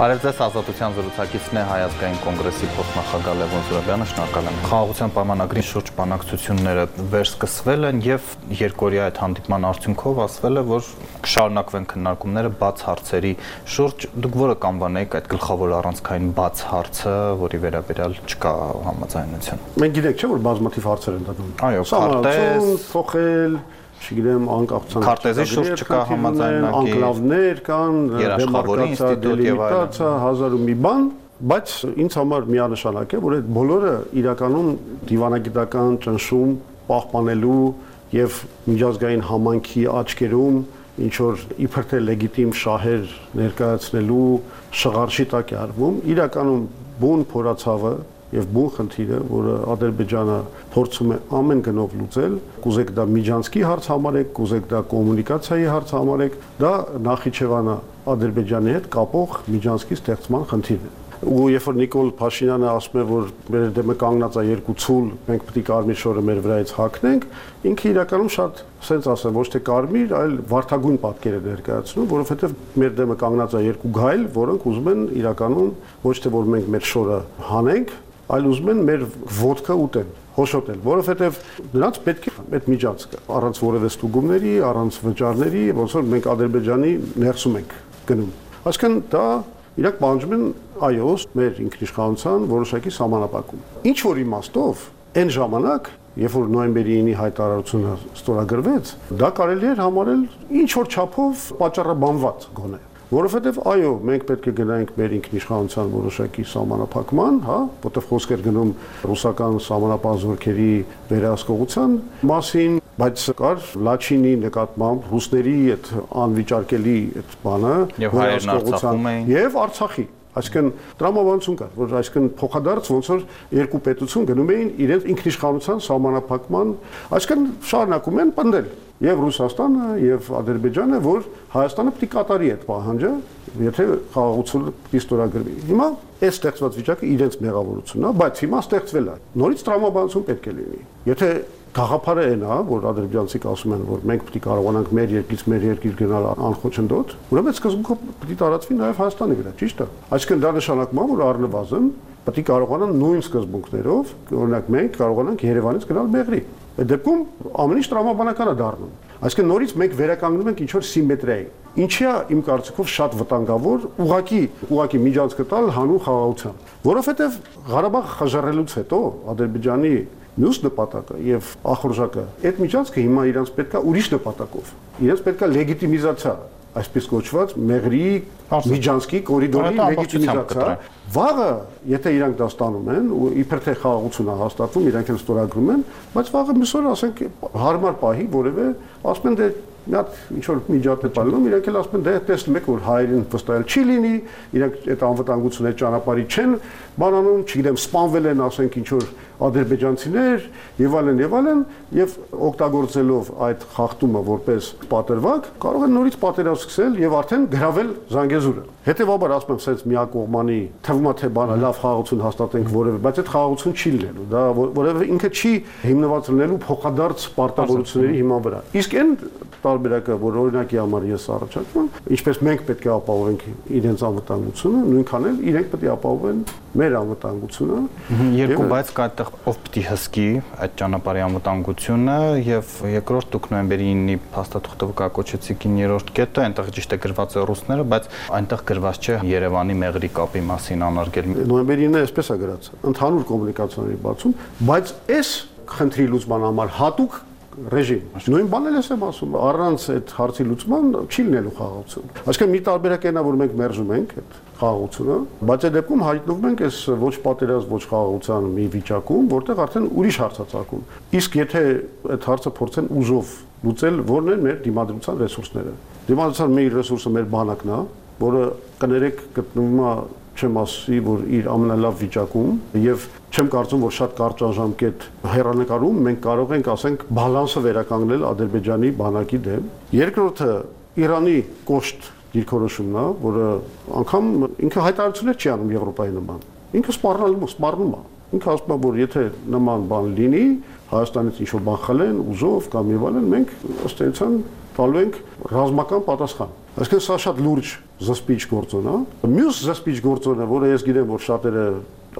Բարև ձեզ ազատության զրուցակիցն է Հայազգային կոնգրեսի փոխնախագահ Լևոն Զուրաբյանը, շնորհակալ եմ։ Խաղաղության պայմանագրի շուրջ բանակցությունները վերսկսվել են եւ երկորյա այդ հանդիպման արդյունքով ասվել է, որ կշարունակվեն քննարկումները բաց հարցերի շուրջ։ Դուք որը կանվանեիք այդ գլխավոր առանցքային բաց հարցը, որի վերաբերյալ չկա համաձայնություն։ Մենք գիտենք չէ՞ որ բազմաթիվ հարցեր են դատում։ Այո, քարտեզ, փոխել, չգիտեմ, անկախության քարտեզի շուրջ չկա համաձայնագիր, անկլավներ կան, դեմարկացիա, դելիմիտացիա, հազար ու մի բան, բայց ինձ համար միանշանակ է, որ այդ բոլորը իրականում դիվանագիտական ճնշում պահպանելու եւ միջազգային համանքի աչքերում ինչ որ իբր թե լեգիտիմ շահեր ներկայացնելու շղարշի տակ է արվում իրականում բուն փորացավը եւ բուն խնդիրը, որը Ադրբեջանը փորձում է ամեն գնով լուծել, կուզեք դա միջանցքի հարց համարեք, կուզեք դա կոմունիկացիայի հարց համարեք, դա Նախիջևանը Ադրբեջանի հետ կապող միջանցքի ստեղծման խնդիրն է ու երբ որ Նիկոլ Փաշինյանը ասում է որ մեր դեմը կանգնած է երկու ցուլ, մենք պետք է կարմիր շորը մեր վրայից հակնենք, ինքը իրականում շատ սենց ասեմ, ոչ թե կարմիր, այլ վարթագույն պատկեր է ներկայացնում, որովհետև մեր դեմը կանգնած է երկու գայլ, որոնք ուզում են իրականում ոչ թե որ մենք մեր շորը հանենք, այլ ուզում են մեր ոդկա ուտեն հոշոտել, որովհետև նրանց պետք է այդ միջանցքը առանց որևէ ստուգումների, առանց վճարների, ոնց որ մենք Ադրբեջանի ներսում ենք գնում։ Այսինքն դա իրանք պահանջում են այո, մեր ինքնիշխանության որոշակի սահմանապակում։ Ինչ որ իմաստով այն ժամանակ Երբ որ նոյեմբերի 9-ի հայտարարությունը ստորագրվեց, դա կարելի էր համարել ինչ որ չափով պատճառաբանված գոնե որովհետև այո, մենք պետք է գնայինք մեր ինքնիշխանության որոշակի սահմանափակման, հա, որտեղ խոսք էր գնում ռուսական սահմանապահ զորքերի վերահսկողության մասին, բայց կար Լաչինի նկատմամբ ռուսների այդ անվիճարկելի այդ բանը եւ հայերն Արցախում էին եւ Արցախի Այսինքն տրամաբանություն կար, որ այսինքն փոխադարձ ոնց որ երկու պետություն գնում էին իրենց ինքնիշխանության սահմանափակման, այսինքն շարունակում են պնդել եւ Ռուսաստանը եւ Ադրբեջանը, որ Հայաստանը պետք է կատարի այդ պահանջը, եթե խաղաղությունը պետք է ստորագրվի։ Հիմա այս ստեղծված վիճակը իրենց մեղավորությունն է, բայց հիմա ստեղծվել է։ Նորից տրամաբանություն պետք է լինի։ Եթե Գաղափարը այն է, որ ադրբեջանցիք ասում են, որ մենք պետք է կարողանանք մեր երկրից մեր երկիր գնալ անխոչնդոտ, ուրեմն սկզբունքով պետք է տարածվի նաև Հայաստանի վրա, ճիշտ է։ Այսինքն դա նշանակում է, որ առնվազն պետք է կարողանան նույն սկզբունքներով, օրինակ մենք կարողանանք Երևանից գնալ Մեղրի։ Այդ դեպքում ամեն ինչ տրամաբանական է դառնում։ Այսինքն նորից մենք վերականգնում ենք ինչ որ սիմետրիայի։ Ինչի է իմ կարծիքով շատ վտանգավոր ուղակի ուղակի միջանցք տալ հանուն խաղաղության, որովհետև Ղարաբաղ խժռելուց հետո Ադրբեջանի մյուս նպատակը եւ ախորժակը այդ միջանցքը հիմա իրանց պետքա ուրիշ նպատակով իրենց պետքա լեգիտիմիզացիա այսպես կոչված մեղրի միջանցքի կորիդորի լեգիտիմիզացիա վաղը եթե իրանք դա ստանում են ու իբր թե խաղաղություն է հաստատվում իրանք են ստորագրում են բայց վաղը միսօր ասենք հարմար պահի որևէ ասում են դե մի հատ ինչ որ միջատ է բալնում, իրենք էլ ասում են դե տեսնում եք որ հայերին վստահել չի լինի, իրենք այդ անվտանգությունը ճանապարհի չեն բանանում, չգիտեմ, սպանվել են, ասենք ինչ որ ադրբեջանցիներ եւ այլն եւ այլն եւ օգտագործելով այդ խախտումը որպես պատրվակ կարող են նորից պատերազմ սկսել եւ արդեն գravel Զանգեզուրը հետեւաբար ասում եմ սենց միակողմանի թվում է թե բանը լավ խաղաղություն հաստատենք որևէ բայց այդ խաղաղություն չի լինելու դա որևէ ինքը չի հիմնված լինելու փոխադարձ պարտավորությունների հիման վրա իսկ այն տարբերակը որ օրինակի համար ես առաջարկում ինչպես մենք պետք է ապահովենք իրենց անվտանգությունը նույնքան էլ իրենք պետք է ապահովեն մեր անվտանգությունը երկու բայց կա այդտեղ ով պիտի հսկի այդ ճանապարհի անվտանգությունը եւ երկրորդ դուք նոյեմբերի 9-ի փաստաթուղթը կակոչեցիք 9-րդ կետը, այնտեղ ճիշտ է գրված է ռուսները, բայց այնտեղ գրված չէ Երևանի մեղրի կապի մասին անարգել։ Նոյեմբերի 9-ը այսպես է գրած, ընդհանուր կոմունիկացիաների բացում, բայց այս խնդրի լուծման համար հատուկ ռեժիմ։ Նույն բանն էլ եմ ասում, առանց այդ հարցի լուծման չի լինելու խաղաղություն։ Այսինքն մի տարբերակ այնա, որ մենք մերժում ենք այդ խաղաղությունը, բայց այդ դեպքում հայտնվում ենք այս ոչ պատերազմ, ոչ խաղաղության մի վիճակում, որտեղ արդեն ուրիշ հարցացակում։ Իսկ եթե այդ հարցը փորձեն ուժով լուծել, ո՞րն են մեր դիմադրության ռեսուրսները։ Դիմադրության մեր ռեսուրսը մեր բանակն է, որը կներեք գտնվում է չեմ ասի, որ իր ամենալավ վիճակում եւ չեմ կարծում, որ շատ կարճ ժամկետ հերանեկարում մենք կարող ենք, ասենք, բալանսը վերականգնել Ադրբեջանի բանակի դեմ։ Երկրորդը Իրանի կոշտ դիրքորոշումն է, որը անգամ ինքը հայտարարություններ չի անում Եվրոպայի նման։ Ինքը սպառնալու սպառնում է։ Ինքը ասում է, որ եթե նման բան լինի, Հայաստանից ինչ-որ բան խլեն, ուզով կամ եւ այլն, մենք ըստ էության տալու ենք ռազմական պատասխան։ Այսինքն սա շատ լուրջ զսպիչ գործոն է։ Մյուս զսպիչ գործոնը, որը ես գիտեմ, որ շատերը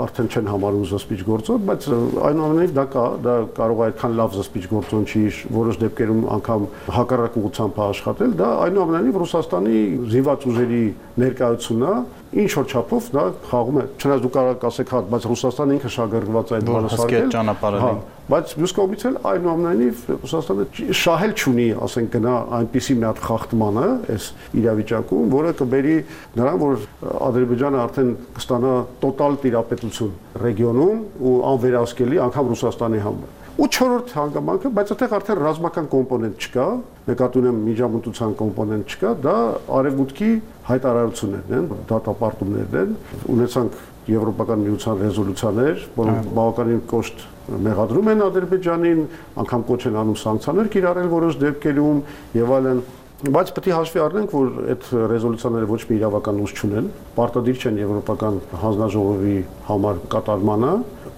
արդեն չեն համարում զսպիչ գործոն, բայց այնուամենայնիվ դա կա, դա կարող է այդքան լավ զսպիչ գործոն չի, որոշ դեպքերում անգամ հակառակ ուղղությամբ աշխատել, դա այնուամենայնիվ Ռուսաստանի զինված ուժերի ներկայությունն է, ինչ որ չափով դա խաղում է։ Չնայած դու կարող ասեք, հա, բայց Ռուսաստանը ինքը շահագրգռված է այդ բանը սարքել։ Հա, բայց մյուս կողմից էլ այնուամենայնիվ Ռուսաստանը շահել չունի, ասենք գնա այնպիսի մի հատ խախտմանը այս իրավիճակում, որը կբերի նրան, որ Ադրբեջանը արդեն կստանա տոտալ տիրապետություն ռեգիոնում ու անվերահսկելի անգամ Ռուսաստանի համար։ Ու չորրորդ հանգամանքը, բայց այդտեղ արդեն ռազմական կոմպոնենտ չկա, նկատի ունեմ միջամտության կոմպոնենտ չկա, դա արևմուտքի հայտարարություններն են, դատապարտումներն են, ունեցանք եվրոպական միության ռեզոլյուցիաներ, որոնք բավականին կոշտ մեղադրում են Ադրբեջանին, անգամ կոչ են անում սանկցիաներ կիրառել որոշ դեպքերում եւ այլն բայց պետք է հաշվի առնենք, որ այդ ռեզոլյուցիաները ոչ մի իրավական ուժ չունեն, պարտադիր չեն եվրոպական հանձնաժողովի համար կատարմանը,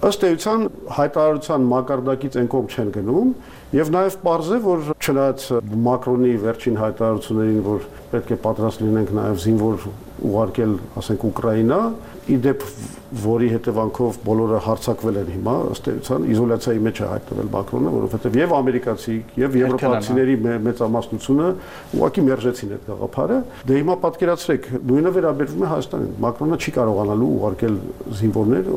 ըստ էության հայտարարության մակարդակից այն կողմ չեն գնում եւ նաեւ པարզ է որ չնայած մակրոնի վերջին հայտարարություններին որ պետք է պատրաստ լինենք նաեւ զինվոր ուղարկել ասենք Ուկրաինա իդեպ որի հետևանքով բոլորը հարցակվել են հիմա ըստ էության իզոլյացիայի մեջ է հայտնվել Մակրոնը, որովհետև եւ ամերիկացի եւ եվրոպացիների մեծամասնությունը ուղակի մերժեցին այդ գաղափարը։ Դե հիմա պատկերացրեք, նույնը վերաբերվում է Հայաստանին։ Մակրոնը չի կարողանալու ուղարկել զինվորներ,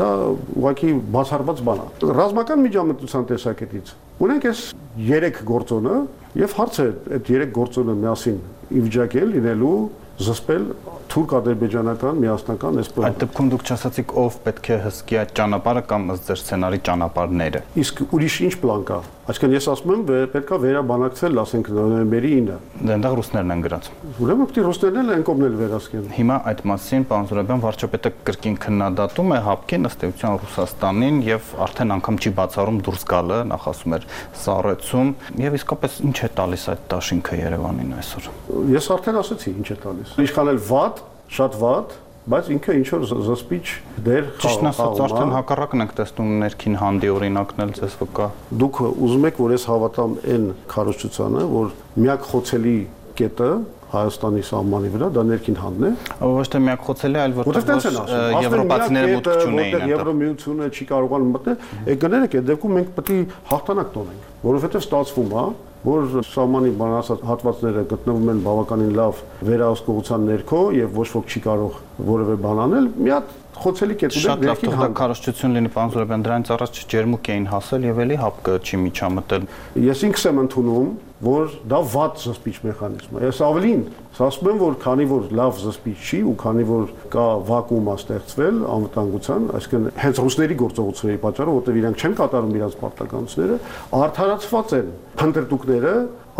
դա ուղակի բացառված բան է։ Ռազմական միջամտության տեսակետից ունենք այս 3 գործոնը եւ հարց է այդ 3 գործոնը միասին ի վիճակի լինելու զսպել թուրք-ադրբեջանական միասնական այս պլանը։ Այդ դեպքում դուք չասացիք ով պետք է հսկի այդ ճանապարհը կամ ըստ ձեր սցենարի ճանապարհները։ Իսկ ուրիշ ինչ պլան կա։ Այսինքն ես ասում եմ, պետքա վերաբանակցել, ասենք նոյեմբերի 9-ը։ Դե այնտեղ ռուսներն են գրած։ Ուրեմն պետք է ռուսներն էլ են կողմնել վերահսկեն։ Հիմա այդ մասին պարոն Զուրաբյան վարչապետը կրկին քննադատում է հապկին ըստ էության Ռուսաստանին եւ արդեն անգամ չի բացառում դուրս գալը, նախ ասում էր սառեցում եւ իսկապես ինչ է տալիս այդ դաշինքը Երևանին այսօր։ Ես արդեն ասացի ինչ է տալիս։ Ինչքան էլ վատ, շատ վատ, բայց ինքը ինչ որ զսպիչ դեր խաղում։ Ճիշտն ասած, արդեն հակառակն ենք տեսնում ներքին հանդի օրինակն էլ ձեզ վկա։ Դուք ուզում եք, որ ես հավատամ այն քարոշչությանը, որ միակ խոցելի կետը Հայաստանի սահմանի վրա դա ներքին հանդն է։ Ոչ թե միակ խոցելի, այլ որտեղ եվրոպացիները մուտք չունեին։ Որտեղ Եվրոմիությունը չի կարողանում մտնել, եք գներեք, այդ դեպքում մենք պետք է հաղթանակ տոնենք, որովհետև ստացվում է, որ սահմանի բանասած հատվածները գտնվում են բավականին լավ վերահսկողության ներքո եւ ոչ ոք չի կարող որևէ բան անել, մի հատ խոցելի կետ ունենք ներքին համ քարոշչություն լինի պարոն Զուրաբյան դրանից առաջ ջերմուկ էին հասել եւ էլի հապկը չի միջամտել ես ինքս եմ ընդունում որ դա վատ զսպիչ մեխանիզմ է ես ավելին ասում եմ որ քանի որ լավ զսպիչ չի ու քանի որ կա վակուում ստեղծվել անվտանգության այսինքն հենց ռուսների գործողությունների պատճառով որտեղ իրանք չեն կատարում իրենց պարտականությունները արդարացված են փնտրտուկները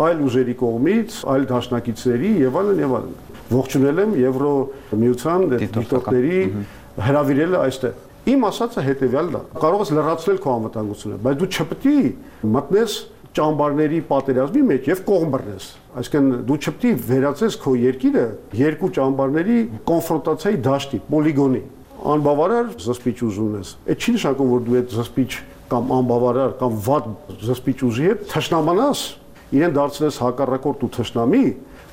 այլ ուժերի կողմից այլ դաշնակիցների եւ այլն եւ այլն ողջունել եմ Եվրո միության դիտորդների հրավիրելը այստեղ։ Իմ ասածը հետեւյալն է. կարող ես լրացնել քո անվտանգությունը, բայց դու չպետք է մտնես ճամբարների պատերազմի մեջ եւ կողմ բռնես։ Այսինքն դու չպետք է վերածես քո երկիրը երկու ճամբարների կոնֆրոնտացիայի դաշտի, պոլիգոնի։ Անբավարար զսպիչ ուժ ունես։ Այդ չի նշանակում, որ դու այդ զսպիչ կամ անբավարար կամ վատ զսպիչ ուժի հետ թշնամանաս, իրեն դարձնես հակառակորդ ու թշնամի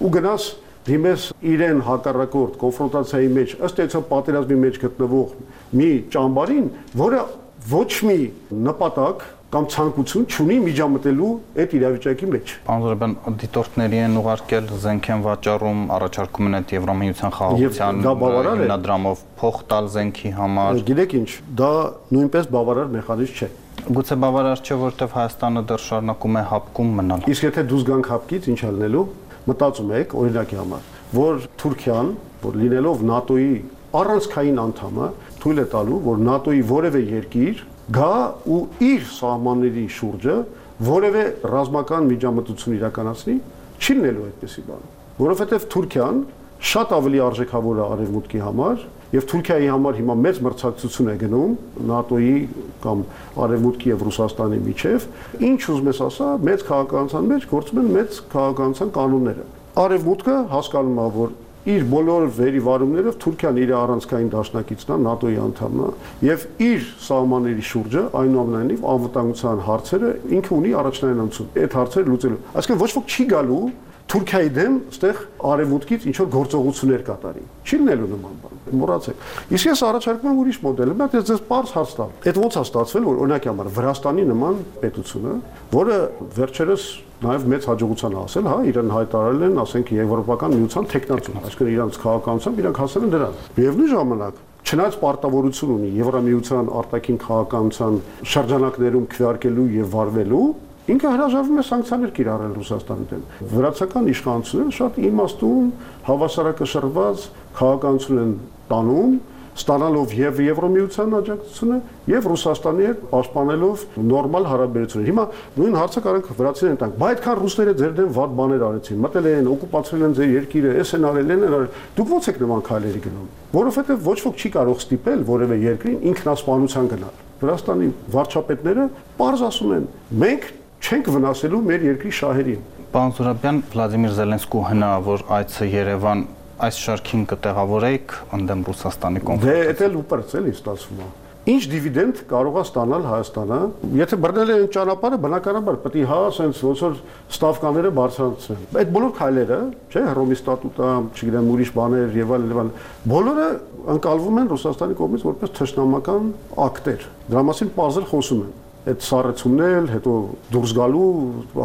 ու գնաս դիմես իրեն հակառակորդ կոնֆրոնտացիայի մեջ ըստ էության պատերազմի մեջ գտնվող մի ճամբարին, որը ոչ մի նպատակ կամ ցանկություն չունի միջամտելու այդ իրավիճակի մեջ։ Պարոն դիտորդների են ուղարկել զենք են վաճառում, առաջարկում են այդ Եվրամիության խաղաղության հիմնադրամով փող տալ զենքի համար։ Գիտեք ինչ, դա նույնպես բավարար մեխանիզմ չէ։ Գուցե բավարար չէ, որովհետև Հայաստանը դեռ շարունակում է հապկում մնալ։ Իսկ եթե դուրս գանք հապկից, ինչ ալնելու մտածում եք օրինակի համար, որ Թուրքիան, որ լինելով ՆԱՏՕ-ի առանցքային անդամը, թույլ է տալու, որ ՆԱՏՕ-ի որևէ երկիր գա ու իր սահմանների շուրջը որևէ ռազմական միջամտություն իրականացնի, չի լինելու այդպեսի բան, որովհետև Թուրքիան շատ ավելի արժեքավոր է արևմուտքի համար եւ Թուրքիայի համար հիմա մեծ մրցակցություն է գնում ՆԱՏՕ-ի կամ արևմուտքի եւ Ռուսաստանի միջև, ինչ ուզում ես ասա, մեծ քաղաքականության մեջ գործում են մեծ քաղաքականության կանոնները։ Արևմուտքը հասկանում է, որ իր բոլոր վերիվարումներով Թուրքիան իր առանցքային դաշնակիցն է, ՆԱՏՕ-ի անդամն է եւ իր սահմանների շուրջը այնուամենայնիվ անվտանգության հարցերը ինքը ունի առաջնային անցում։ Այդ հարցերը լուծելու։ Այսինքն ոչ ոք չի գալու Թուրքիայի դեմ այդտեղ արևմուտքից ինչ որ գործողություններ կատարի։ Չի լինելու նման բան։ Մոռացեք։ Իսկ ես առաջարկում եմ ուրիշ մոդել։ Մա ես ձեզ པարզ հարց տամ։ Այդ ո՞նց է ստացվել, որ օրինակի համար Վրաստանի նման պետությունը, որը վերջերս նաև մեծ հաջողության ասել, հա, իրեն հայտարարել են, ասենք, եվրոպական միության տեխնացու, այսինքն իրանց քաղաքականությամբ իրանք հասել են դրան։ Միևնույն ժամանակ Չնայած պարտավորություն ունի Եվրամիության արտաքին քաղաքականության շրջանակներում քվեարկելու եւ վարվելու, ինքը հրաժարվում է սանկցիաներ կիրառել Ռուսաստանի դեմ։ Վրացական իշխանությունները շատ իմաստուն, հավասարակշռված քաղաքականություն են տանում ստանալով եւ Եվրոմիության աջակցությունը եւ Ռուսաստանի հետ պաշտպանելով նորմալ հարաբերություններ։ Հիմա նույն հարցը կարանք վրացիներին տանք։ Բայց այդքան ռուսները ձեր դեմ վատ բաներ արեցին։ Մտել են, օկուպացրել են ձեր երկիրը, էս են արել են, արել։ Դուք ո՞նց եք նման քայլերի գնում։ Որովհետեւ ոչ ոք չի կարող ստիպել որևէ երկրին ինքնասպանության գնալ։ Վրաստանի վարչապետները པարզ ասում են. մենք չենք վնասելու մեր երկրի շահերին։ Պարոն Զուրաբյան, Վլադիմիր Զելենսկու հնարավոր այցը Երևան այս շարքին կտեղավորեիք ընդդեմ Ռուսաստանի կոնֆլիկտը։ Դե դա էլ ուպերց էլի ստացվում է։ Ինչ դիվիդենդ կարող է ստանալ Հայաստանը, եթե բռնել են ճանապարհը, բնականաբար պետք է հա, ասենց ոնց որ ստավկաները բարձրացնեն։ Այդ բոլոր քայլերը, չէ, Հռոմի ստատուտը, չգիտեմ, ուրիշ բաներ եւ այլն այլն, բոլորը ընկալվում են Ռուսաստանի կողմից որպես թշնամական ակտեր։ Դրա մասին բարձր խոսում են այդ սառեցումներ, հետո դուրս գալու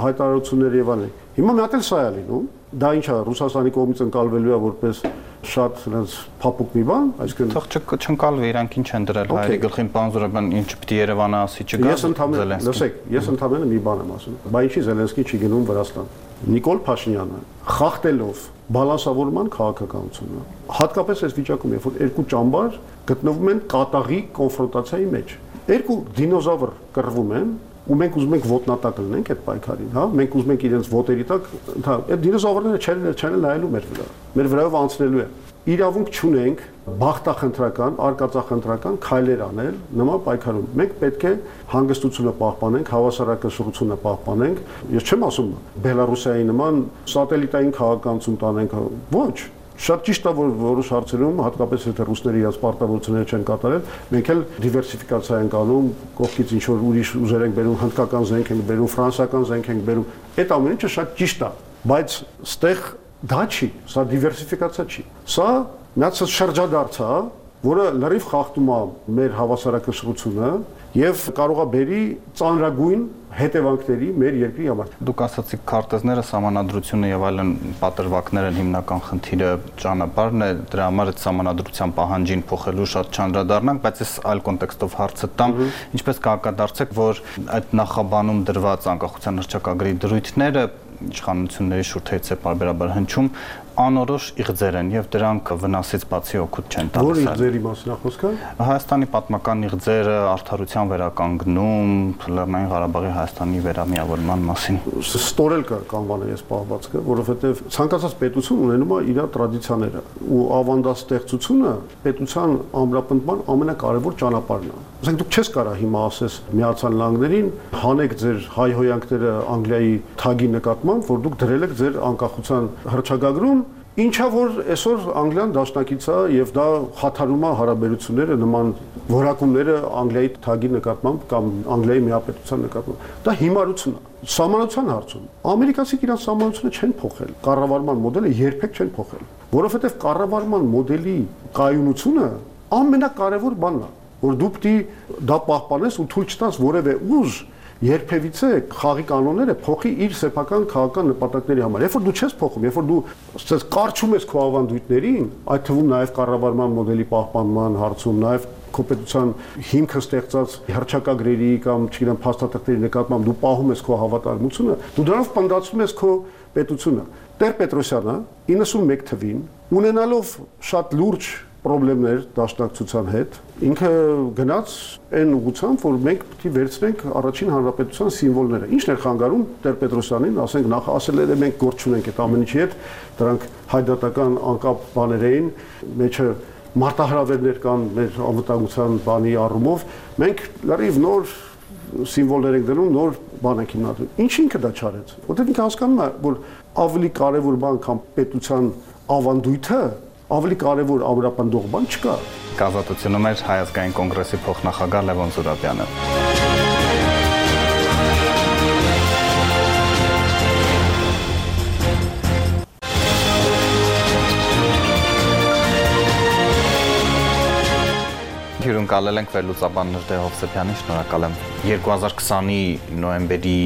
հայտարարություններ եւ այլն։ Հիմա մի հատ էլ սա է լինում, դա ինչա Ռուսաստանի կողմից ընկալվելու է որպես շատ նրանց փափուկ մի բան, այսինքն թող չընկալվի, իրանք ինչ են դրել հայերի գլխին պարոն Զուրաբյան, ինչ պիտի Երևանը ասի չգա Ես ընդհանրապես, լսեք, ես ընդհանրապես մի բան եմ ասում։ Բա ինչի Զելենսկին չի գնում Վրաստան։ Նիկոլ Փաշինյանը խախտելով բալանսավորման քաղաքականությունը, հատկապես այս վիճակում, երբ որ երկու ճամբար գտնվում են կատաղի կոնֆրոնտացիայի մեջ, երկու դինոզավր կռվում են, ու մենք ուզում ենք ոտնատակ լինենք այդ պայքարին, հա, մենք ուզում ենք իրենց ոտերի տակ, հա, այդ դինոզավրները չեն չեն նայելու մեր վրա։ Մեր վրայով անցնելու է։ Իրավունք չունենք բախտախնդրական, արկածախնդրական քայլեր անել նման պայքարում։ Մենք պետք է հանգստությունը պահպանենք, հավասարակշռությունը պահպանենք։ Ես չեմ ասում Բելարուսիայի նման սատելիտային քաղաքականություն տանենք, ոչ, Շատ ճիշտ է որ որոշ հարցերում, հատկապես եթե ռուսները իրաց պարտավորությունները չեն կատարել, մենք էլ դիվերսիֆիկացիա ենք անում, կողքից ինչ որ ուրիշ ուժեր ենք բերում, հնդկական զենք ենք բերում, ֆրանսիական զենք ենք բերում։ Այդ ամեն ինչը շատ ճիշտ է, բայց ստեղ դա չի, սա դիվերսիֆիկացիա չի։ Սա միած շրջադարձ է, որը լրիվ խախտում է մեր հավասարակշռությունը եւ կարողա բերի ծանրագույն հետևանքների մեր երկրի համար։ Դուք ասացիք քարտեզները, համանadrությունը եւ այլն պատրվակներ են հիմնական խնդիրը, ճանապարհն է, դրա համար այդ համանadrության պահանջին փոխելու շատ չանդրադառնանք, բայց ես այլ կոնտեքստով հարցը տամ, ինչպես կհակադարձեք, որ այդ նախաբանում դրված անկախության հռչակագրի դրույթները իշխանությունների շուրթերից է բարբերաբար հնչում անորոշ իղձեր են եւ դրանք վնասից բացի օգուտ չեն տալիս։ Որ իղձերի մասին է խոսքը։ Հայաստանի պատմական իղձերը, արդարության վերականգնում, Լեռնային Ղարաբաղի Հայաստանի վերամիավորման մասին։ Ստորել կա կանվանը ես պահվածքը, որովհետեւ ցանկացած պետություն ունենում է իր տրադիցիաները ու ավանդաստեղծությունը պետության ամրապնդման ամենակարևոր ճանապարհն է։ Ասենք դուք չես կարա հիմա ասես Միացյալ Նահանգներին հանեք ձեր հայհոյանքները Անգլիայի թագի նկատմամբ, որ դուք դրել եք ձեր անկախության հռչակագրում Ինչա որ այսօր Անգլիան դաշնակից է եւ դա խաթարում է հարաբերությունները նման որակումները Անգլիայի թագի նկատմամբ կամ Անգլիայի միապետության նկատմամբ։ Դա հիմարություն է։ Սահմանության հարցում ամերիկացիք իրենց սահմանությունը չեն փոխել։ Կառավարման մոդելը երբեք չեն փոխել, որովհետեւ կառավարման մոդելի կայունությունը ամենակարևոր բանն է, որ դու պիտի դա պահպանես ու թույլ չտաս որևէ ուժ երբևիցե խաղի կանոնները փոխի իր սեփական քաղաքական նպատակների համար։ Երբ որ դու չես փոխում, երբ որ դու ասես կարճում ես քո ավանդույթներին, այդ թվում նաև կառավարման մոդելի պահպանման հարցում, նաև կոպետության հիմքը ստեղծած հրճակագրերի կամ չգիտեմ փաստաթղթերի նկատմամբ դու պահում ես քո հավատարմությունը, դու դրանով պնդացնում ես քո պետությունը։ Տեր Պետրոսյանը 91 թվին ունենալով շատ լուրջ խնդիրներ դաշնակցության հետ ինքը գնաց այն ուղղությամբ որ մենք պետք է վերցնենք առաջին հանրապետության սիմվոլները ինչն էր խանգարում Տեր Պետրոսյանին ասենք նախ ասել էր մենք գործ չունենք այդ ամեն ինչի հետ դրանք հայդատական անկապ բաներ էին մեջը մարտահրավերներ կան մեր անվտանգության բանի առումով մենք լրիվ նոր սիմվոլներ ենք դնում նոր բան ենք հիմնադրում ինչ ինքը դա չարեց որտեղ ինքը հասկանում է որ ավելի կարևոր բան քան պետության ավանդույթը ավելի կարևոր ամրապնդող բան չկա։ Կազատությունում էր Հայազգային կոնգրեսի փոխնախագահ Լևոն Զուրաբյանը։ Գիրուն կալել ենք վերլուծաբան Նժդե Հովսեփյանի, շնորհակալ եմ։ 2020-ի նոեմբերի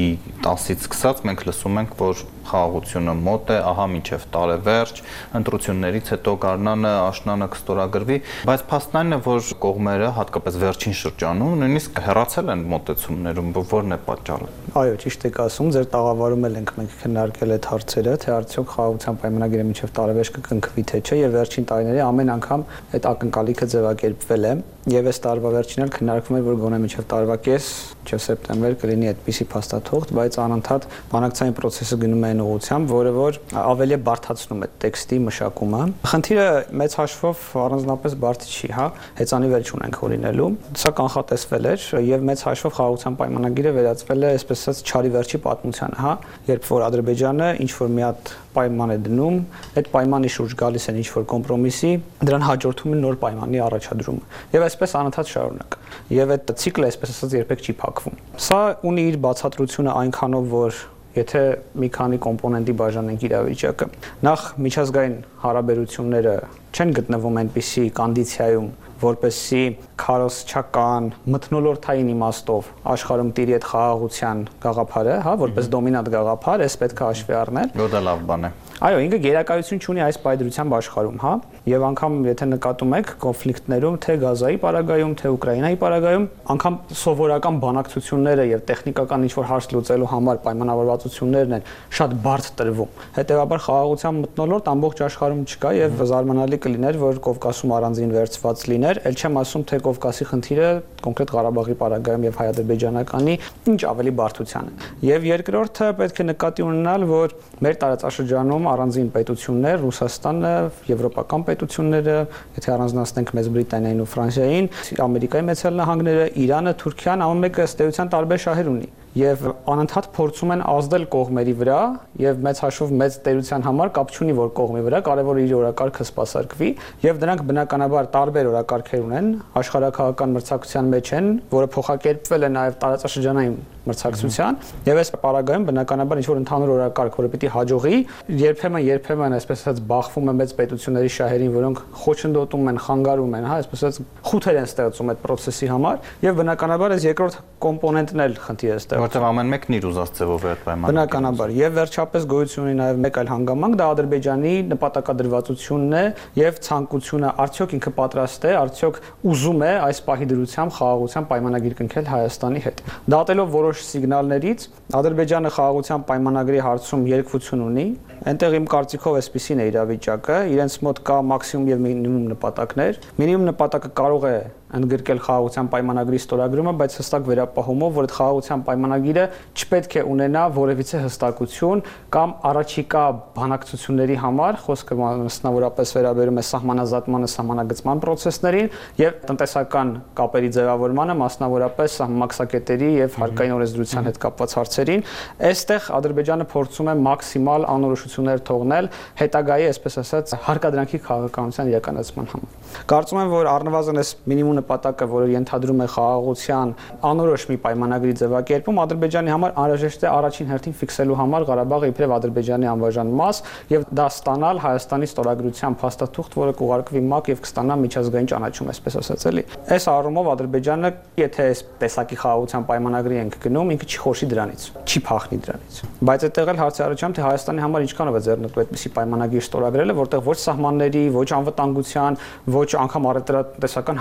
10-ից սկսած մենք լսում ենք, որ խաղաղությունը մոտ է, ահա մինչև տարեվերջ, ընտրություններից հետո Գառնանը աշնանը կստորագրվի, բայց փաստն այն է, որ կողմերը հատկապես վերջին շրջանում նույնիսկ հեռացել են մոտեցումներում, որն է պատճառը։ Այո, ճիշտ եք ասում, ձեր տաղավարում էլ ենք մենք քննարկել այդ հարցերը, թե արդյոք խաղաղության պայմանագիրը մինչև տարեվերջ կկնքվի թե չէ, եւ վերջին տարիների ամեն անգամ այդ ակնկալիքը ձևակերպվել է եւ այս տարվա վերջին էլ քննարկվում էր որ գոնե մինչեւ տարվա կես, մինչեւ սեպտեմբեր կլինի այդպիսի փաստաթուղթ, բայց անընդհատ բանակցային process-ը գնում է այն ուղղությամբ, որը որ ավելի բարթացնում է տեքստի մշակումը։ Խնդիրը մեծ հաշվով առանձնապես բարդ չի, հա, հեծանիվել չունենք հորինելու։ Սա կանխատեսվել էր եւ մեծ հաշվով խաղաղության պայմանագիրը վերածվել է, այսպես ասած, չարի վերջի պատմությանը, հա, երբ որ Ադրբեջանը ինչ որ մի հատ պայման է դնում, այդ պայմանի շուրջ գալիս են ինչ որ կոմպրոմիսի, դրան հաջորդում է նոր պայմանի առաջադրումը։ Եվ այսպես անընդհատ շարունակ։ Եվ այդ ցիկլը այսպես ասած երբեք չի փակվում։ Սա ունի իր բացատրությունը այնքանով, որ եթե մի քանի կոմպոնենտի բաժանենք իրավիճակը նախ միջազգային հարաբերությունները չեն գտնվում այնպիսի կոնդիցիայում որպեսի քարոսչական մթնոլորտային իմաստով աշխարհում տիրի այդ խաղաղության գաղափարը, հա, որպես դոմինանտ գաղափար, էս պետք է հաշվի առնել։ Դա լավ բան է։ Այո, ինքը գերակայություն ունի այս պայդրությամբ աշխարհում, հա, եւ անգամ եթե նկատում եք կոնֆլիկտներում, թե Գազայի պարագայում, թե Ուկրաինայի պարագայում, անգամ սովորական բանակցությունները եւ տեխնիկական ինչ-որ հարց լուծելու համար պայմանավորվածություններն են շատ բարդ տրվում։ Հետևաբար խաղաղության մտնոլորտ ամբողջ աշխարհում չկա եւ զարմանալի կլիներ, որ Կովկասում առանձին վերծված լիներ, ել չեմ ասում, թե Կովկասի խնդիրը կոնկրետ Ղարաբաղի պարագայում եւ հայ-ադրբեջանականի ինչ ավելի բարդության է։ Եվ երկրորդը պետք է նկատի ունենալ, որ մեր տարածաշրջանում առանձին պետություններ, Ռուսաստանը, եվրոպական պետությունները, եթե առանձնացնենք Մեծ Բրիտանիային ու Ֆրանսիային, Ամերիկայի Մեծ Նահանգները, Իրանը, Թուրքիան, ամեն մեկը ըստ էության տարբեր շահեր ունի եւ անընդհատ փորձում են ազդել կողմերի վրա եւ մեծ հաշվով մեծ տերության համար կապ չունի որ կողմի վրա կարևոր իր օրակարգը սպասարկվի եւ դրանք բնականաբար տարբեր օրակարգեր ունեն աշխարհակահական մրցակցության մեջ են որը փոխակերպվել է նաեւ տարածաշրջանային մրցակցության եւ այս պարագայում բնականաբար ինչ որ ընդհանուր օրակարգ, որը պիտի հաջողի, երբեմն երբեմն այսպես ասած բախվում է մեծ պետությունների շահերին, որոնք խոչընդոտում են, խանգարում են, հա, այսպես ասած խութեր են ստեղծում այդ process-ի համար եւ բնականաբար այս երկրորդ կոմպոնենտն էլ խնդիր է ստեղծում։ Որտեղ ամեն մեկն իր ուզած ձևով է պայմանը։ Բնականաբար եւ վերջապես գոյություն ունի նաեւ մեկ այլ հանգամանք, դա Ադրբեջանի նպատակադրվածությունն է եւ ցանկությունը արդյոք ինքը պատրաստ է, արդյոք ուզում է այս պահի դրությամբ խաղաղության պայմանագիր կնքել Հայաստանի հետ։ Դատելով որոշ որոշ սիգնալներից Ադրբեջանը խաղաղության պայմանագրի հարցում երկվություն ունի, Այնտեղ իմ կարծիքով էսպիսին է իրավիճակը, իրենց մոտ կա մաքսիմում եւ մինիմում նպատակներ։ Մինիմում նպատակը կարող է ընդգրկել խաղաղության պայմանագրի ստորագրումը, բայց հստակ վերապահումով, որ այդ խաղաղության պայմանագիրը չպետք է ունենա որևիցե հստակություն կամ առաջիկա բանակցությունների համար, խոսքը մասնավորապես վերաբերում է սահմանազատմանը, սահմանագծման process-ներին եւ տնտեսական կապերի ձևավորմանը, մասնավորապես սահմակսակետերի եւ հարկային օրենսդրության հետ կապված հարցերին։ Այստեղ Ադրբեջանը փորձում է մաքսիմալ անորոշ հնարավորություններ թողնել հետագայի, այսպես ասած, հարկադրանքի քաղաքականության իրականացման համար։ Կարծում եմ, որ առնվազն այս մինիմում նպատակը, որը ենթադրում է խաղաղության անորոշ մի պայմանագրի ձևակերպում, Ադրբեջանի համար անհրաժեշտ է առաջին հերթին ֆիքսելու համար Ղարաբաղը իբրև Ադրբեջանի անբաժան մաս եւ դա ստանալ Հայաստանի ստորագրության փաստաթուղթ, որը կուղարկվի ՄԱԿ եւ կստանա միջազգային ճանաչում, այսպես ասած էլի։ Այս առումով Ադրբեջանը, եթե այս տեսակի խաղաղության պայմանագրի ենք գնում, ինքը չի խոշի դրանից, չի փախնի դրանից։ Բայց այդտեղ էլ հարցի առաջամ թե Հայաստանի համար ինչքանով է ձեռնտու այդպիսի պայմանագիր ստորագրելը, որտեղ ոչ սահմանների, ոչ անվտանգության, ոչ անգամ առևտրատեսական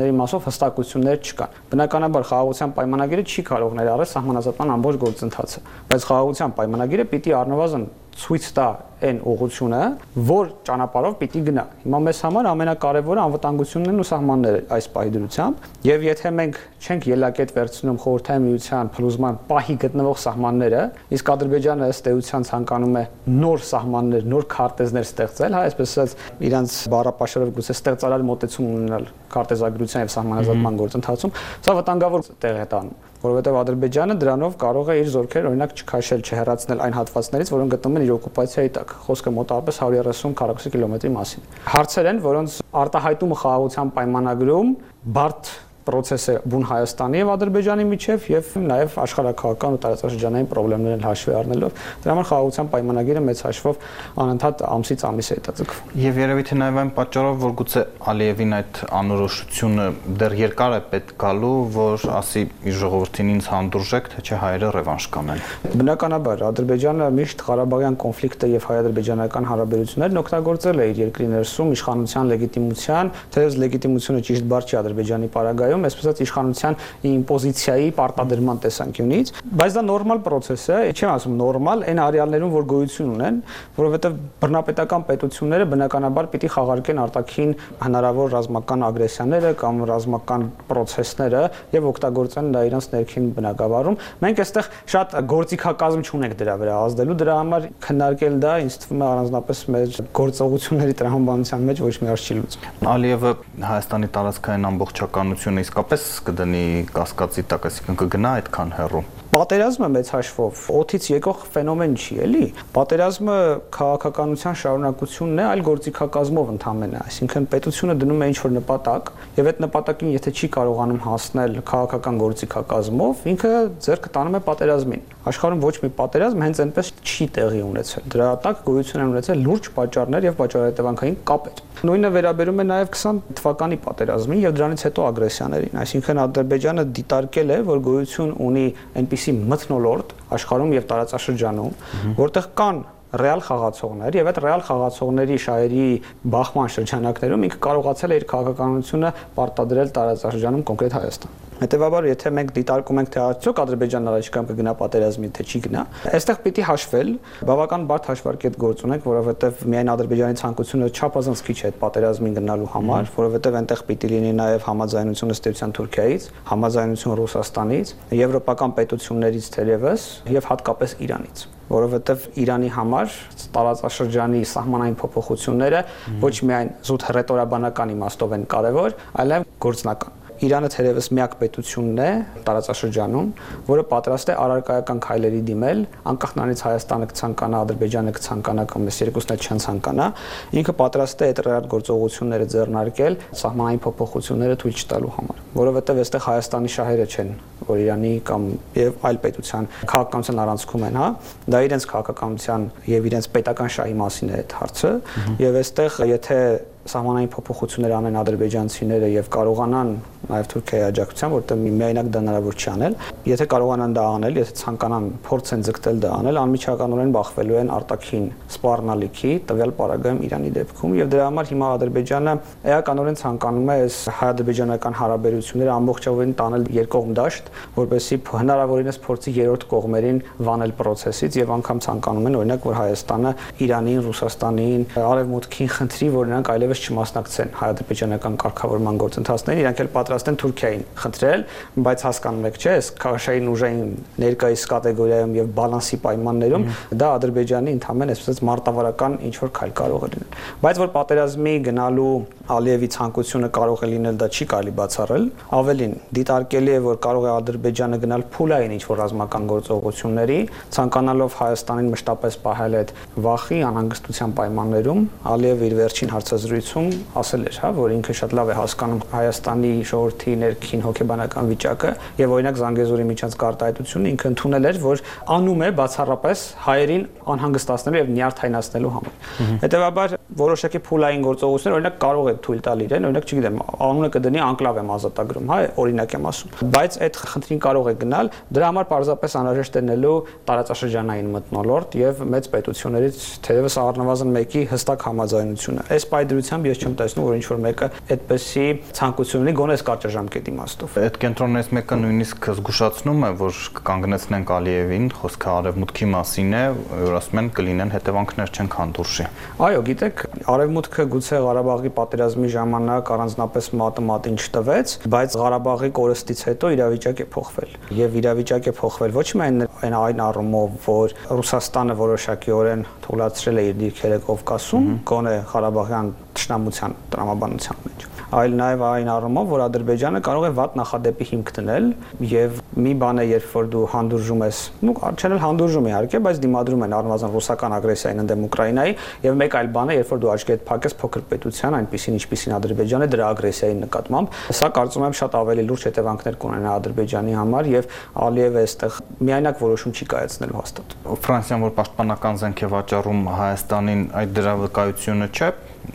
հարաբերությունների մասով հստակություններ չկան։ Բնականաբար խաղաղության պայմանագիրը չի կարող ներառել սահմանազատման ամբողջ գործընթացը, բայց խաղաղության պայմանագիրը պիտի առնվազն ցույց տա այն ուղությունը, որ ճանապարհով պիտի գնա։ Հիմա մեզ համար ամենակարևորը անվտանգությունն են ու սահմանները այս պահի դրությամբ, եւ եթե մենք չենք ելակետ վերցնում խորհրդային միության փլուզման պահի գտնվող սահմանները, իսկ Ադրբեջանը ըստ էության ցանկանում է նոր սահմաններ, նոր քարտեզներ ստեղծել, հա, այսպես ասած, իրանց բառապաշարով գուցե ստեղծարար մոտեցում ունենալ քարտեզագրության եւ սահմանազատման գործընթացում, սա վտանգավոր տեղ է տանում որովհետև Ադրբեջանը դրանով կարող է իր զորքեր օրինակ չքաշել, չհեռացնել այն հատվածներից, որոնք գտնվում են իր օկուպացիայի տակ։ Խոսքը մոտավորապես 130 քառակուսի կիլոմետրի մասին։ Հարցեր են, որոնց արտահայտումը խաղաղության պայմանագրում բարդ process է բուն Հայաստանի եւ Ադրբեջանի միջև եւ նաեւ աշխարհակահական ու տարածաշրջանային խնդիրներն հաշվի առնելով դրա համար խաղաղության պայմանագիրը մեծ հաշվով անընդհատ ամսից ամիս է հետաձգվում։ Եվ երևի թե նաեւ այն պատճառով որ գուցե Ալիևին այդ անորոշությունը դեռ երկար է պետք գալու, որ ասի իր ժողովրդին ինձ հանդուրժեք, թե չէ հայերը ռևանշ կանեն։ Բնականաբար Ադրբեջանը միշտ Ղարաբաղյան կոնֆլիկտը եւ հայ-ադրբեջանական հարաբերություններն օգտագործել է իր երկրի ներսում իշխանության լեգիտիմության, թեև լեգիտիմությունը ճիշտ բառ չի Ադրբեջանի պարագայում, այսպես ասած իշխանության իմպոզիցիայի պարտադրման տեսանկյունից, բայց դա նորմալ process է, չեմ ասում նորմալ, այն արիալներում, որ գոյություն ունեն, որովհետեւ բռնապետական պետությունները բնականաբար պիտի խաղարկեն արտաքին հնարավոր ռազմական ագրեսիաները կամ ռազմական process-ները եւ օգտագործեն դա իրենց ներքին բնակավարում։ Մենք այստեղ շատ գործիքակազմ չունենք դրա վրա ազդելու, դրա համար քննարկել դա ինձ թվում է առանձնապես մեր գործողությունների տրամաբանության մեջ ոչ մի արժ չի լուծում։ Ալիևը Հայաստանի տարածքային ամբողջականությունը իսկապես կդնի կասկածի տակ, այսինքն կգնա այդքան հեռու պատերազմը մեծ հաշվով օթից եկող ֆենոմեն չի, էլի։ Պատերազմը քաղաքականության շարունակությունն է այլ գործիքակազմով ընդհանրապես, այսինքն պետությունը դնում է ինչ-որ նպատակ, եւ այդ նպատակին եթե չի կարողանում հասնել քաղաքական գործիքակազմով, ինքը ձեռք տանում է պատերազմին։ Աշխարհում ոչ մի պատերազմ հենց այնպես չի տեղի ունեցել։ Դրա տակ գոյություն են ունեցել լուրջ պատճառներ եւ պատճառահետևանքային կապեր։ Նույնը վերաբերում է նաև 20 թվականի պատերազմին եւ դրանից հետո ագրեսիաներին, այսինքն Ադրբեջանը դիտարկել է, որ գոյություն ունի այնպիսի մթնոլորտ աշխարհում եւ տարածաշրջանում, որտեղ կան ռեալ խաղացողներ եւ այդ ռեալ խաղացողների շահերի բախման շրջանակներում ինքը կարողացել է իր քաղաքականությունը պարտադրել տարածաշրջանում կոնկրետ Հայաստան։ Հետևաբար, եթե մենք դիտարկում ենք թե արդյոք Ադրբեջանն առաջիկայում կգնա պատերազմի, թե չի գնա, այստեղ պիտի հաշվել, բավական բարդ հաշվարկի հետ գործ ունենք, որովհետև միայն Ադրբեջանի ցանկությունը չափազանց քիչ է այդ պատերազմին գնալու համար, որովհետև այնտեղ պիտի լինի նաև համաձայնություն ըստեյության Թուրքիայից, համաձայնություն Ռուսաստանից, եվրոպական պետություններից թերևս եւ հատկապես Իրանից որովհետև Իրանի համար տարածաշրջանի սահմանային փոփոխությունները ոչ միայն զուտ հռետորաբանական իմաստով են կարևոր, այլև գործնական։ Իրանը թերևս միակ պետությունն է տարածաշրջանում, որը պատրաստ է առարկայական քայլերի դիմել, անկախ նրանից Հայաստանը կցանկանա, Ադրբեջանը կցանկանա կամ այս երկուսն էլ չեն ցանկանա, ինքը պատրաստ է այդ ռեալ գործողությունները ձեռնարկել սահմանային փոփոխությունները թույլ չտալու համար, որովհետև այստեղ Հայաստանի շահերը չեն, որ Իրանի կամ եւ այլ պետության քաղաքականության առանցքում են, հա, դա իրենց քաղաքականության եւ իրենց պետական շահի մասին է այդ հարցը, եւ այստեղ եթե սահմանային փոփոխություններ անեն ադրբեջանցիները եւ կարողանան նաեւ Թուրքիայի աջակցությամբ, որտեղ միայնակ դա հնարավոր չի անել, եթե կարողանան դա անել, եթե ցանկանան փորձեն ձգտել դա անել, անմիջականորեն բախվելու են արտաքին սպառնալիքի տվյալ պարագայում Իրանի դեպքում եւ դրա համար հիմա Ադրբեջանը էականորեն ցանկանում է այս հայ-ադրբեջանական հարաբերությունները ամբողջովին տանել երկկողմ դաշտ, որպեսզի հնարավորինս փորձի երրորդ կողմերին վանել process-ից եւ անգամ ցանկանում են օրինակ որ Հայաստանը Իրանին, Ռուսաստանին, Արևմուտքին խնդրի, որ նրանք այլևս չմասնակցեն հայ-ադրբեջանական կարգավորման գործընթացներին, իրանք էլ պատրաստ են Թուրքիային խնդրել, բայց հասկանում եք, չէ, քաշային ուժային ներկայիս կատեգորիայում եւ բալանսի պայմաններում դա Ադրբեջանի ընդհանրեն այսպես մարտավարական ինչ որ քայլ կարող է լինել։ Բայց որ պատերազմի գնալու Ալիևի ցանկությունը կարող է լինել, դա չի կարելի բացառել։ Ավելին, դիտարկելի է, որ կարող է Ադրբեջանը գնալ փուլային ինչ որ ռազմական գործողությունների, ցանկանալով Հայաստանին մշտապես պահել այդ վախի անհանգստության պայմաններում, Ալիևը իր վերջին հարցազրույցում զրույցում ասել էր, հա, որ ինքը շատ լավ է հասկանում Հայաստանի ժողովրդի ներքին հոգեբանական վիճակը եւ օրինակ Զանգեզուրի միջանց կարտահայտությունը ինքը ընդունել էր, որ անում է բացառապես հայերին անհանգստացնելու եւ նյարդայնացնելու համար։ Հետևաբար որոշակի փուլային գործողություններ օրինակ կարող է թույլ տալ իրեն, օրինակ չգիտեմ, անունը կդնի անկլավ եմ ազատագրում, հա, օրինակ եմ ասում։ Բայց այդ խնդրին կարող է գնալ, դրա համար պարզապես անհրաժեշտ է նելու տարածաշրջանային մտնոլորտ եւ մեծ պետություններից թերևս առնվազն մեկի հստակ համաձայնությունը։ Այս պայդրությամբ ես չեմ տեսնում, որ ինչ որ մեկը այդպեսի ցանկություն ունի գոնե կարճաժամկետ իմաստով։ Այդ կենտրոններից մեկը նույնիսկ զգուշացնում է, որ կանգնեցնենք Ալիևին, խոսքը արևմուտքի մասին է, որ ասում են կլինեն հետևանքներ չեն քանդուրշի։ Այո, գիտեք, արևմուտքը գուցե Ղարաբաղի պատերազմի ժամանակ առանձնապես մատը մատին չտվեց, բայց Ղարաբաղի կորստից հետո իրավիճակ է փոխվել։ Եվ իրավիճակ է փոխվել ոչ միայն այն այն առումով, որ Ռուսաստանը որոշակիորեն թույլատրել է իր դիրքերը Կովկասում, գոնե Ղարաբաղյան ճշնամության տրամաբանության մեջ այլ նաև այն առումով, որ Ադրբեջանը կարող է վատ նախադեպի հիմք դնել եւ մի բան է, երբ որ դու հանդուրժում ես, ну, չեն էլ հանդուրժում իհարկե, բայց դիմադրում են առնվազն ռուսական ագրեսիային ընդդեմ Ուկրաինայի եւ մեկ այլ բան է, երբ որ դու հետ փակես փոքր պետության, այնպեսին ինչպեսին Ադրբեջանը դրա ագրեսիայի նկատմամբ, սա կարծում եմ շատ ավելի լուրջ հետևանքներ կունենա Ադրբեջանի համար եւ Ալիևը այստեղ միայնակ որոշում չի կայացնելու հաստատ։ Ֆրանսիան որ պաշտպանական զենք է վաճառում Հայաստանին, այդ դրա վկայությունը չէ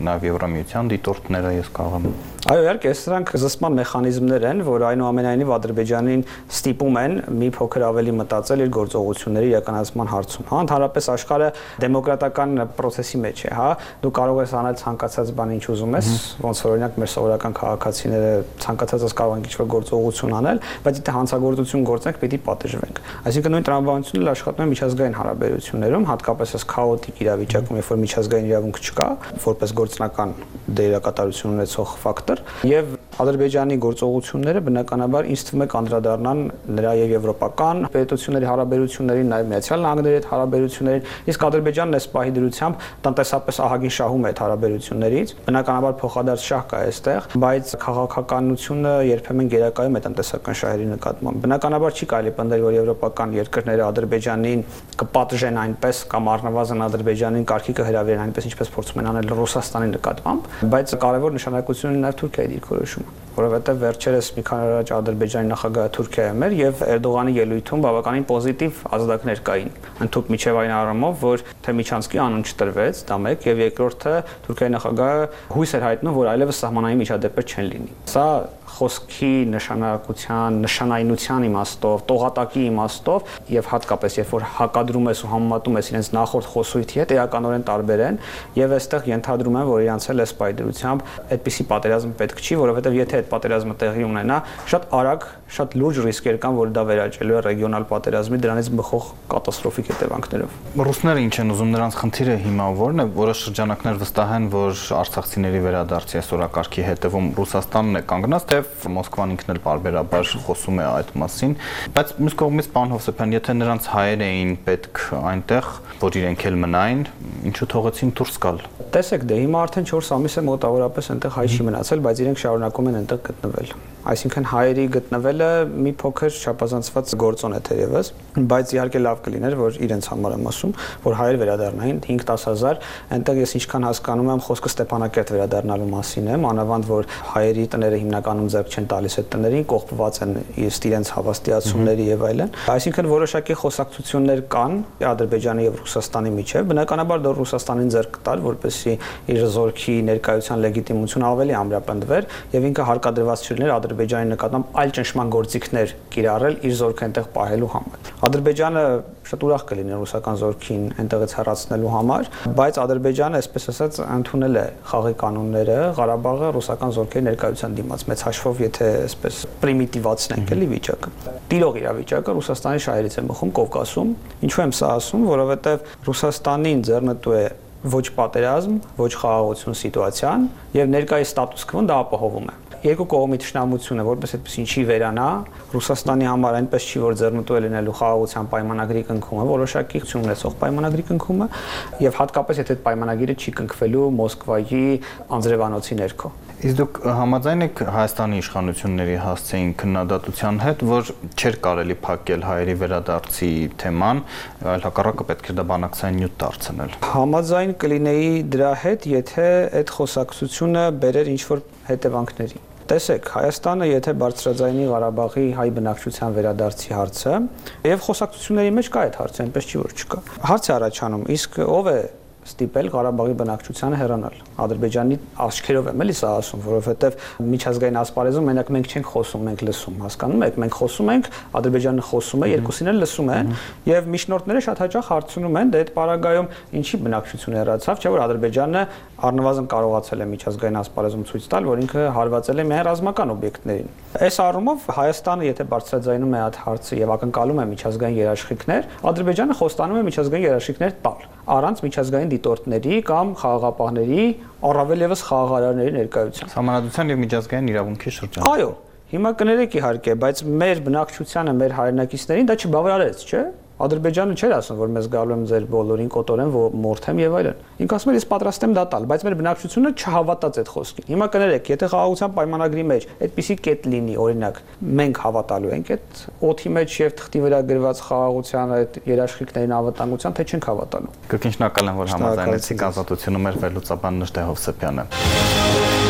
նաև Եվրամիության դիտորդները ես կարող եմ Այո, իհարկե, սրանք զսպման մեխանիզմներ են, որ այնուամենայնիվ Ադրբեջանին ստիպում են մի փոքր ավելի մտածել իր գործողությունների իրականացման հարցում։ Հա, ընդհանրապես աշխարհը դեմոկրատական process-ի մեջ է, հա։ Դու կարող ես անել ցանկացած բան ինչ ուզում ես, ոնց որ օրինակ մեր սովորական քաղաքացիները ցանկացածս կարող են ինչ-որ գործողություն անել, բայց եթե հանցագործություն գործենք, պիտի պատժվենք։ Այսինքն նույն տրամաբանությունն էլ աշխատում է միջազգային հարաբերություններում, հատկապես այս քաոտիկ իրավիճակում, երբ որ միջազգային իրավունք չկա, որպես գործնական դերակատարություն ունեցող ֆակտոր եւ Ադրբեջանի գործողությունները բնականաբար ինձ թվում է կանդրադառնան նրա եւ եվրոպական պետությունների հարաբերություններին, նաեւ Միացյալ Նահանգների հետ հարաբերություններին, իսկ Ադրբեջանն այս պահի դրությամբ տնտեսապես ահագին շահում է այդ հարաբերություններից։ Բնականաբար փոխադարձ շահ կա այստեղ, բայց քաղաքականությունը երբեմն գերակայում է տնտեսական շահերի նկատմամբ։ Բնականաբար չի կարելի պնդել, որ եվրոպական երկրները Ադրբեջանին կպատժեն այնպես կամ առնվազն Ադրբեջանին կարգի կհրավիրեն այնպես, ինչպես փորձում են անել Ռուսաստանի նկատմամբ, բայց կարևոր նշանակություն ունի նաև Թուրքիայի դիրքորոշումը, որովհետև վերջերս մի քանի առաջ Ադրբեջանի նախագահը Թուրքիայում էր եւ Էրդողանի ելույթում բավականին պոզիտիվ ազդակներ կային։ Ընդհանուր միջև այն առումով, որ թե Միչանսկի անուն չտրվեց, դա մեկ, եւ երկրորդը Թուրքիայի նախագահը հույս էր հայտնում, որ այլևս սահմանային միջադեպեր չեն լինի։ Սա խոսքի նշանակության, նշանայնության իմաստով, տողատակի իմաստով եւ հատկապես երբ որ հակադրում ես ու համեմատում ես իրենց նախորդ խոսույթի հետ, էականորեն տարբեր են եւ այստեղ ենթադրում եմ, որ իրանց էլ էս պայդրությամբ այդպիսի պատերազմ պետք չի, որովհետեւ եթե այդ պատերազմը տեղի ունենա, շատ արագ, շատ լուրջ ռիսկեր կան, որ դա վերաճելու է ռեգիոնալ պատերազմի դրանից բխող կատաստրոֆիկ հետևանքներով։ Ռուսները ինչ են ուզում նրանց խնդիրը հիմա որն է, որոշ շրջանակներ վստահ են, որ արցախցիների վերադարձի այսօրակարգի հետևում Ռուսաստանն է կանգնած, թե Եվ Մոսկվան ինքն էլ բարբերաբար խոսում է այդ մասին, բայց մյուս կողմից պարոն Հովսեփյան, եթե նրանց հայեր էին պետք այնտեղ, որ իրենք էլ մնային, ինչու թողեցին դուրս գալ։ Տեսեք, դե հիմա արդեն 4 ամիս է մոտավորապես այնտեղ հայ չի մնացել, բայց իրենք շարունակում են այնտեղ գտնվել այսինքն հայերի գտնվելը մի փոքր չափազանցված գործոն է թերևս, բայց իհարկե լավ կլիներ, որ իրենց համար եմ ասում, որ հայեր վերադառնային 5-10000, այնտեղ ես ինչքան հասկանում եմ, խոսքը Ստեփանակերտ վերադառնալու մասին է, մանավանդ որ հայերի տները հիմնականում ձեռք չեն տալիս այդ տներին, կողպված են իսկ իրենց հավաստիացումների եւ այլն։ Այսինքն որոշակի խոսակցություններ կան Ադրբեջանի եւ Ռուսաստանի միջեւ, բնականաբար դա Ռուսաստանին ձեռք տալ, որպեսզի իր զորքի ներկայության լեգիտիմությունը ավելի ամրապնդվեր եւ ինքը հարկադրված չլիներ Ադրբեջանի նկատմամբ այլ ճնշման գործիքներ կիրառել իր զորքը այնտեղ պահելու համար։ Ադրբեջանը շատ ուրախ կլիներ ռուսական զորքին այնտեղից հեռացնելու համար, բայց Ադրբեջանը, այսպես ասած, ընդունել է խաղի կանոնները Ղարաբաղը ռուսական զորքերի ներկայության դիմաց մեծ հաշվով, եթե այսպես պրիմիտիվացնենք էլի վիճակը։ Տիրող իրավիճակը Ռուսաստանի շահերից է մխում Կովկասում։ Ինչու եմ սա ասում, որովհետև Ռուսաստանին ձեռնտու է ոչ պատերազմ, ոչ խաղաղություն սիտուացիան եւ ներկայիս ստատուս քվոն դա ապահովում է երկու կողմի ճշնամությունը որպես այդպես ինչի վերանա Ռուսաստանի համար այնպես չի որ ձեռնտու է լինելու խաղաղության պայմանագրի կնքումը որոշակի ցույց ունեցող պայմանագրի կնքումը եւ հատկապես եթե այդ պայմանագիրը չի կնքվելու Մոսկվայի անձրևանոցի ներքո Իսկ դուք համաձայն եք Հայաստանի իշխանությունների հասցեին քննադատության հետ, որ չէր կարելի փակել հայերի վերադարձի թեման, այլ հակառակը պետք է դա բանակցային նյութ դարձնել։ Համաձայն կլինեի դրա հետ, եթե այդ խոսակցությունը բերեր ինչ-որ հետևանքների։ Տեսեք, Հայաստանը եթե բարձրաձայնի Ղարաբաղի հայ բնակչության վերադարձի հարցը, եւ խոսակցությունների մեջ կա այդ հարցը, այնպես չի որ չկա։ Հարց է առաջանում, իսկ ով է ստիպել Ղարաբաղի բնակչությանը հեռանալ։ Ադրբեջանի աչքերով եմ էլի սա ասում, որովհետև միջազգային ասպարեզում մենակ մենք չենք խոսում, մենք լսում, հասկանում եք, մենք խոսում ենք, Ադրբեջանը խոսում է, երկուսին էլ լսում են, եւ միջնորդները շատ հաճախ հարցնում են, դե այդ պարագայում ինչի բնակչություն հեռացավ, չէ՞ որ Ադրբեջանը առնվազն կարողացել է միջազգային ասպարեզում ցույց տալ, որ ինքը հարվածել է միայն ռազմական օբյեկտներին։ Այս առումով Հայաստանը, եթե բարձրաձայնում է այդ հարցը եւ ակնկալում է միջազգային երաշխիքներ, Ադրբեջանը խոստանում է միջազգային երաշխիքներ տալ առանց միջազգային դիտորդների կամ խաղաղապահների, առավել եւս խաղաղարարների ներկայության։ Համանadrության եւ միջազգային իրավունքի շրջան։ Այո, հիմա կներեք իհարկե, բայց մեր բնակչությանը, մեր հայրենակիցներին դա չբավարարեց, չէ՞ Ադրբեջանը չէր ասում, որ մեզ գալու եմ ձեր բոլորին կոտորեմ, մորթեմ եւ այլն։ Ինք ասում էր, ես պատրաստ եմ դա տալ, բայց մեր բնակչությունը չհավատաց այդ խոսքին։ Հիմա կներեք, եթե խաղաղության պայմանագրի մեջ այդպիսի կետ լինի, օրինակ, մենք հավատալու ենք այդ օթի մեջ եւ թղթի վրա գրված խաղաղության այդ երաշխիքներին անվտանգության, թե չենք հավատալու։ Կրկին շնորհակալ եմ, որ համաձայնեցիք ազատությունում էր վերլուծաբան Նժդե Հովսեփյանը։